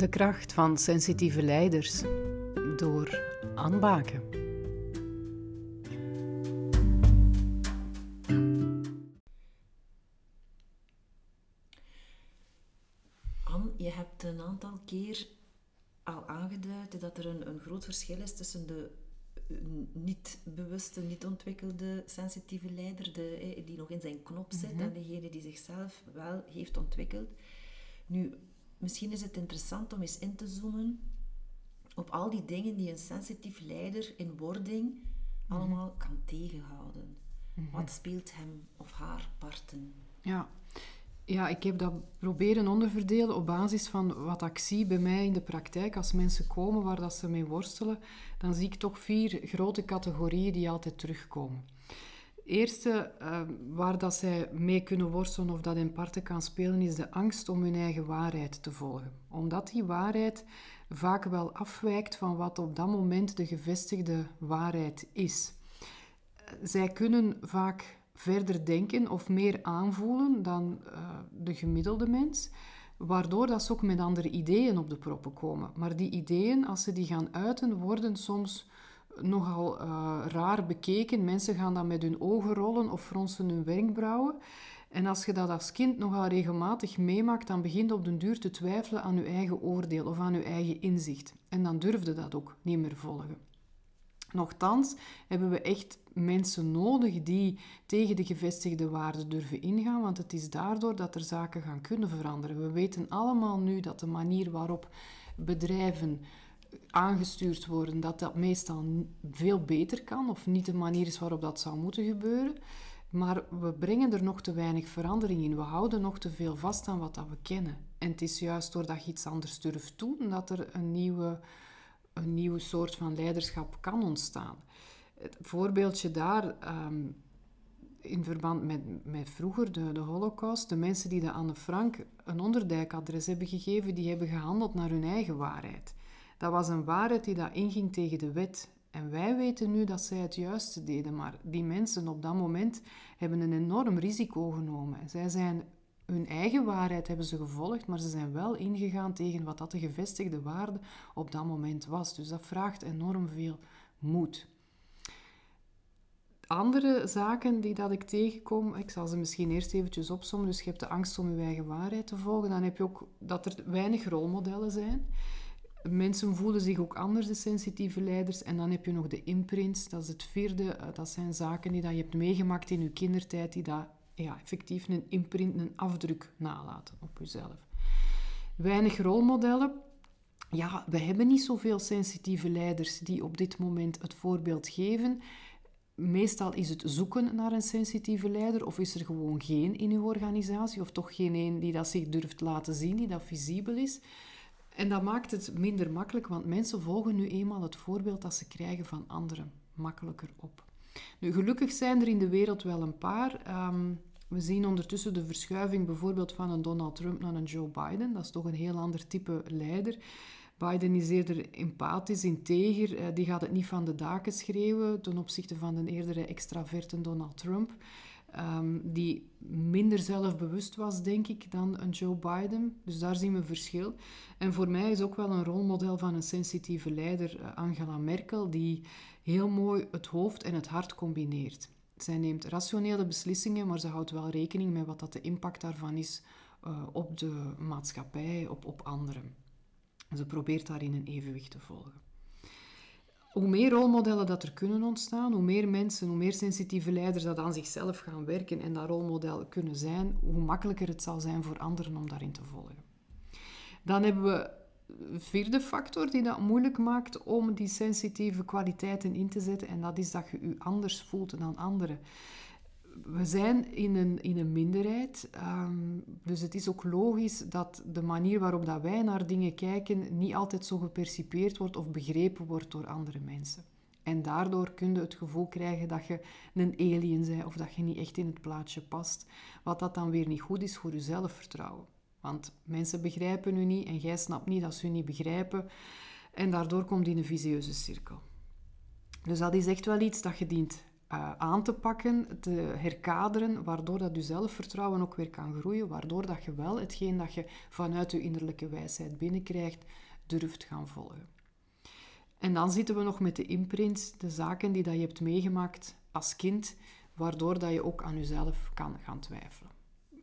De kracht van sensitieve leiders door aanbaken. Anne, je hebt een aantal keer al aangeduid dat er een, een groot verschil is tussen de niet bewuste, niet ontwikkelde sensitieve leider, de, die nog in zijn knop zit, mhm. en degene die zichzelf wel heeft ontwikkeld. Nu, misschien is het interessant om eens in te zoomen op al die dingen die een sensitief leider in wording mhm. allemaal kan tegenhouden. Mhm. Wat speelt hem of haar parten? Ja. Ja, ik heb dat proberen onderverdelen op basis van wat ik zie bij mij in de praktijk. Als mensen komen waar dat ze mee worstelen, dan zie ik toch vier grote categorieën die altijd terugkomen. Eerste, uh, waar dat zij mee kunnen worstelen of dat in parten kan spelen, is de angst om hun eigen waarheid te volgen. Omdat die waarheid vaak wel afwijkt van wat op dat moment de gevestigde waarheid is. Zij kunnen vaak verder denken of meer aanvoelen dan uh, de gemiddelde mens, waardoor dat ze ook met andere ideeën op de proppen komen. Maar die ideeën, als ze die gaan uiten, worden soms nogal uh, raar bekeken. Mensen gaan dan met hun ogen rollen of fronsen hun wenkbrauwen. En als je dat als kind nogal regelmatig meemaakt, dan begint op den duur te twijfelen aan je eigen oordeel of aan je eigen inzicht. En dan durfde dat ook niet meer volgen. Nochtans hebben we echt mensen nodig die tegen de gevestigde waarden durven ingaan, want het is daardoor dat er zaken gaan kunnen veranderen. We weten allemaal nu dat de manier waarop bedrijven aangestuurd worden, dat dat meestal veel beter kan, of niet de manier is waarop dat zou moeten gebeuren. Maar we brengen er nog te weinig verandering in. We houden nog te veel vast aan wat dat we kennen. En het is juist doordat je iets anders durft doen, dat er een nieuwe, een nieuwe soort van leiderschap kan ontstaan. Het voorbeeldje daar, ehm, in verband met, met vroeger, de, de holocaust, de mensen die de Anne Frank een onderdijkadres hebben gegeven, die hebben gehandeld naar hun eigen waarheid. Dat was een waarheid die dat inging tegen de wet. En wij weten nu dat zij het juiste deden, maar die mensen op dat moment hebben een enorm risico genomen. Zij zijn hun eigen waarheid hebben ze gevolgd, maar ze zijn wel ingegaan tegen wat dat de gevestigde waarde op dat moment was. Dus dat vraagt enorm veel moed. Andere zaken die dat ik tegenkom, ik zal ze misschien eerst eventjes opzommen. Dus je hebt de angst om je eigen waarheid te volgen. Dan heb je ook dat er weinig rolmodellen zijn. Mensen voelen zich ook anders, de sensitieve leiders. En dan heb je nog de imprints, dat is het vierde. Eh, dat zijn zaken die dat je hebt meegemaakt in je kindertijd, die dat ja, effectief een imprint, een afdruk nalaten op jezelf. Weinig rolmodellen. Ja, we hebben niet zoveel sensitieve leiders die op dit moment het voorbeeld geven. Meestal is het zoeken naar een sensitieve leider, of is er gewoon geen in uw organisatie, of toch geen een die dat zich durft laten zien, die dat visibel is. En dat maakt het minder makkelijk, want mensen volgen nu eenmaal het voorbeeld dat ze krijgen van anderen makkelijker op. Nu, gelukkig zijn er in de wereld wel een paar. Ehm, we zien ondertussen de verschuiving bijvoorbeeld van een Donald Trump naar een Joe Biden. Dat is toch een heel ander type leider. Biden is eerder empathisch, integer. Uh, die gaat het niet van de daken schreeuwen ten opzichte van een eerdere extraverte Donald Trump. Ehm, die minder zelfbewust was, denk ik, dan een Joe Biden. Dus daar zien we verschil. En voor mij is ook wel een rolmodel van een sensitieve leider eh, Angela Merkel, die heel mooi het hoofd en het hart combineert. Zij neemt rationele beslissingen, maar ze houdt wel rekening met wat dat de impact daarvan is uh, op de maatschappij, op, op anderen. Ze probeert daarin een evenwicht te volgen hoe meer rolmodellen dat er kunnen ontstaan, hoe meer mensen, hoe meer sensitieve leiders dat aan zichzelf gaan werken en dat rolmodel kunnen zijn, hoe makkelijker het zal zijn voor anderen om daarin te volgen. Dan hebben we een vierde factor die dat moeilijk maakt om die sensitieve kwaliteiten in te zetten en dat is dat je je anders voelt dan anderen we zijn in een, in een minderheid, ehm, dus het is ook logisch dat de manier waarop dat wij naar dingen kijken niet altijd zo gepercipeerd wordt of begrepen wordt door andere mensen. En daardoor kun je het gevoel krijgen dat je een alien bent of dat je niet echt in het plaatje past. Wat dat dan weer niet goed is voor je zelfvertrouwen. Want mensen begrijpen u niet en jij snapt niet dat ze u niet begrijpen. En daardoor komt die in een visieuze cirkel. Dus dat is echt wel iets dat je dient uh, aan te pakken, te herkaderen, waardoor dat je zelfvertrouwen ook weer kan groeien, waardoor dat je wel hetgeen dat je vanuit je innerlijke wijsheid binnenkrijgt, durft gaan volgen. En dan zitten we nog met de imprints, de zaken die dat je hebt meegemaakt als kind, waardoor dat je ook aan jezelf kan gaan twijfelen.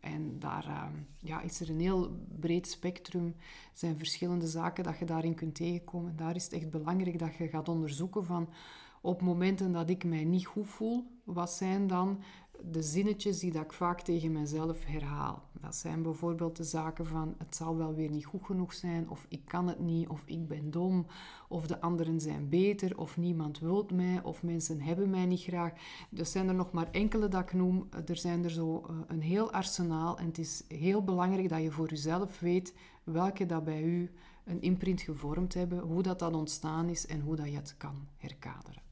En daar uh, ja, is er een heel breed spectrum. Zijn verschillende zaken dat je daarin kunt tegenkomen. Daar is het echt belangrijk dat je gaat onderzoeken van op momenten dat ik mij niet goed voel, wat zijn dan de zinnetjes die dat ik vaak tegen mezelf herhaal. Dat zijn bijvoorbeeld de zaken van het zal wel weer niet goed genoeg zijn, of ik kan het niet, of ik ben dom, of de anderen zijn beter, of niemand wil mij, of mensen hebben mij niet graag. Er zijn er nog maar enkele dat ik noem. Er zijn er zo eh, een heel arsenaal en het is heel belangrijk dat je voor jezelf weet welke dat bij u een imprint gevormd hebben, hoe dat dat ontstaan is en hoe dat je het kan herkaderen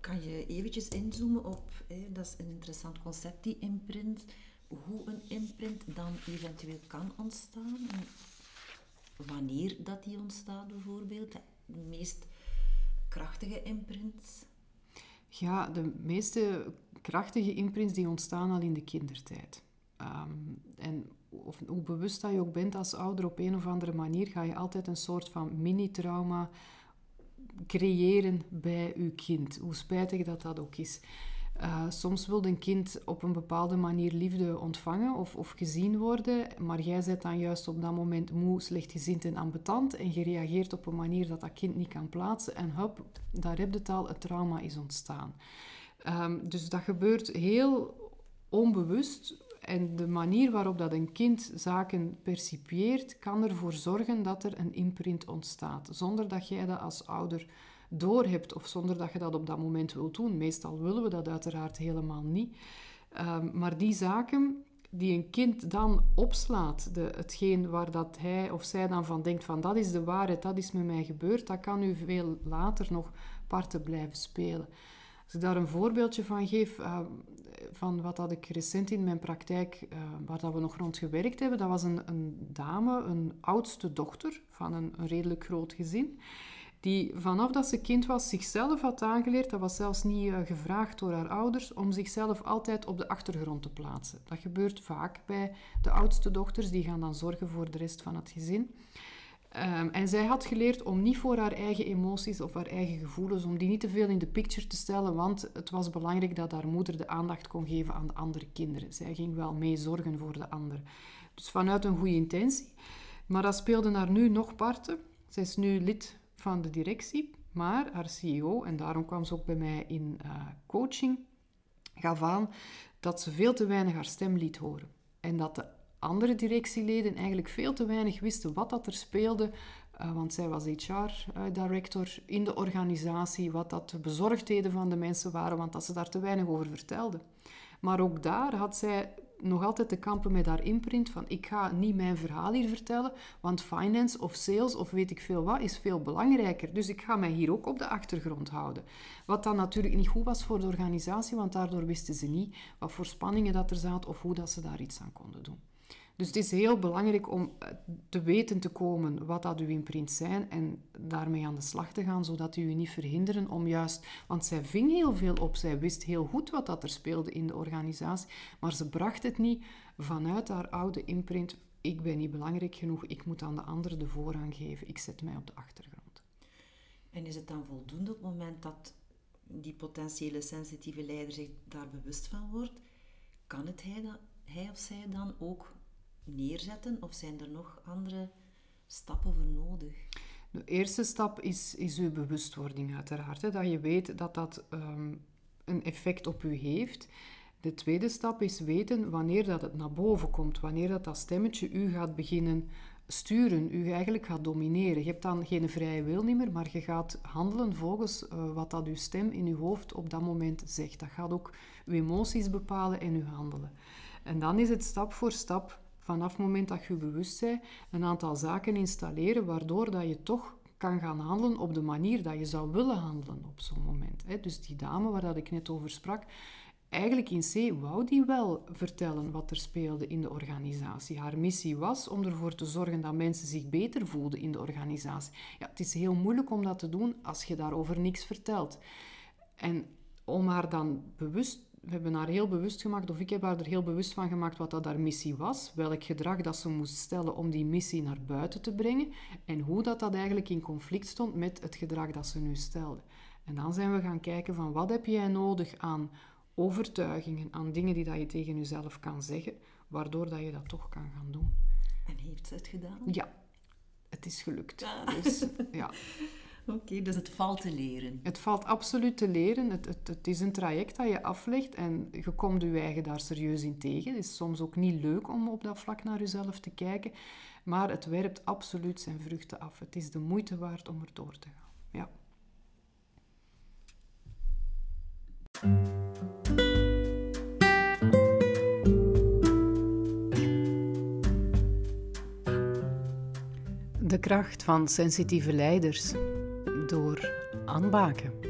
kan je eventjes inzoomen op, hè, dat is een interessant concept, die imprint, hoe een imprint dan eventueel kan ontstaan wanneer dat die ontstaat bijvoorbeeld, de meest krachtige imprints? Ja, de meeste krachtige imprints die ontstaan al in de kindertijd. Ehm, en of, hoe bewust dat je ook bent als ouder, op een of andere manier ga je altijd een soort van mini-trauma creëren bij uw kind. Hoe spijtig dat dat ook is. Uh, soms wil een kind op een bepaalde manier liefde ontvangen of, of gezien worden, maar jij bent dan juist op dat moment moe, slechtgezind en ambetant en je reageert op een manier dat dat kind niet kan plaatsen en hup, daar heb je het het trauma is ontstaan. Um, dus dat gebeurt heel onbewust en de manier waarop dat een kind zaken percipieert, kan ervoor zorgen dat er een imprint ontstaat. Zonder dat jij dat als ouder doorhebt of zonder dat je dat op dat moment wilt doen. Meestal willen we dat uiteraard helemaal niet. Um, maar die zaken die een kind dan opslaat, de, hetgeen waar dat hij of zij dan van denkt van dat is de waarheid, dat is met mij gebeurd, dat kan u veel later nog parten blijven spelen. Als ik daar een voorbeeldje van geef, uh, van wat had ik recent in mijn praktijk, uh, waar dat we nog rond gewerkt hebben, dat was een, een dame, een oudste dochter van een, redelijk groot gezin, die vanaf dat ze kind was zichzelf had aangeleerd, dat was zelfs niet uh, gevraagd door haar ouders, om zichzelf altijd op de achtergrond te plaatsen. Dat gebeurt vaak bij de oudste dochters, die gaan dan zorgen voor de rest van het gezin. Um, en zij had geleerd om niet voor haar eigen emoties of haar eigen gevoelens, om die niet te veel in de picture te stellen, want het was belangrijk dat haar moeder de aandacht kon geven aan de andere kinderen. Zij ging wel mee zorgen voor de anderen. Dus vanuit een goede intentie. Maar dat speelde haar nu nog parten. Zij is nu lid van de directie, maar haar CEO, en daarom kwam ze ook bij mij in uh, coaching, gaf aan dat ze veel te weinig haar stem liet horen. En dat de andere directieleden eigenlijk veel te weinig wisten wat dat er speelde. Uh, want zij was HR-director uh, in de organisatie, wat dat de bezorgdheden van de mensen waren, want dat ze daar te weinig over vertelde. Maar ook daar had zij nog altijd te kampen met haar imprint van ik ga niet mijn verhaal hier vertellen, want finance of sales of weet ik veel wat is veel belangrijker. Dus ik ga mij hier ook op de achtergrond houden. Wat dan natuurlijk niet goed was voor de organisatie, want daardoor wisten ze niet wat voor spanningen dat er zaten of hoe dat ze daar iets aan konden doen. Dus het is heel belangrijk om eh, te weten te komen wat dat uw imprints zijn en daarmee aan de slag te gaan, zodat u u niet verhinderen om juist... Want zij ving heel veel op, zij wist heel goed wat dat er speelde in de organisatie, maar ze bracht het niet vanuit haar oude imprint. Ik ben niet belangrijk genoeg, ik moet aan de anderen de voorrang geven, ik zet mij op de achtergrond. En is het dan voldoende op het moment dat die potentiële sensitieve leider zich daar bewust van wordt, kan het hij, dan, hij of zij dan ook neerzetten? Of zijn er nog andere stappen voor nodig? De eerste stap is, is uw bewustwording uiteraard. Dat je weet dat dat ehm, een effect op u heeft. De tweede stap is weten wanneer dat het naar boven komt. Wanneer dat, dat stemmetje u gaat beginnen sturen, u eigenlijk gaat domineren. Je hebt dan geen vrije wil niet meer, maar je gaat handelen volgens uh, wat dat uw stem in uw hoofd op dat moment zegt. Dat gaat ook uw emoties bepalen en uw handelen. En dan is het stap voor stap vanaf het moment dat je bewust bent, een aantal zaken installeren, waardoor dat je toch kan gaan handelen op de manier dat je zou willen handelen op zo'n moment. Dus die dame waar dat ik net over sprak, eigenlijk in C wou die wel vertellen wat er speelde in de organisatie. Haar missie was om ervoor te zorgen dat mensen zich beter voelden in de organisatie. Ja, het is heel moeilijk om dat te doen als je daarover niks vertelt. En om haar dan bewust we hebben haar heel bewust gemaakt, of ik heb haar er heel bewust van gemaakt wat dat haar missie was, welk gedrag dat ze moest stellen om die missie naar buiten te brengen en hoe dat, dat eigenlijk in conflict stond met het gedrag dat ze nu stelde. En dan zijn we gaan kijken van wat heb jij nodig aan overtuigingen, aan dingen die dat je tegen jezelf kan zeggen, waardoor dat je dat toch kan gaan doen. En heeft ze het gedaan? Ja, het is gelukt. Dus, ja. Oké, dus het valt te leren. Het valt absoluut te leren. Het, het, het, is een traject dat je aflegt en je komt je eigen daar serieus in tegen. Het is soms ook niet leuk om op dat vlak naar jezelf te kijken, maar het werpt absoluut zijn vruchten af. Het is de moeite waard om er door te gaan. Ja. De kracht van sensitieve leiders door Anne Baken.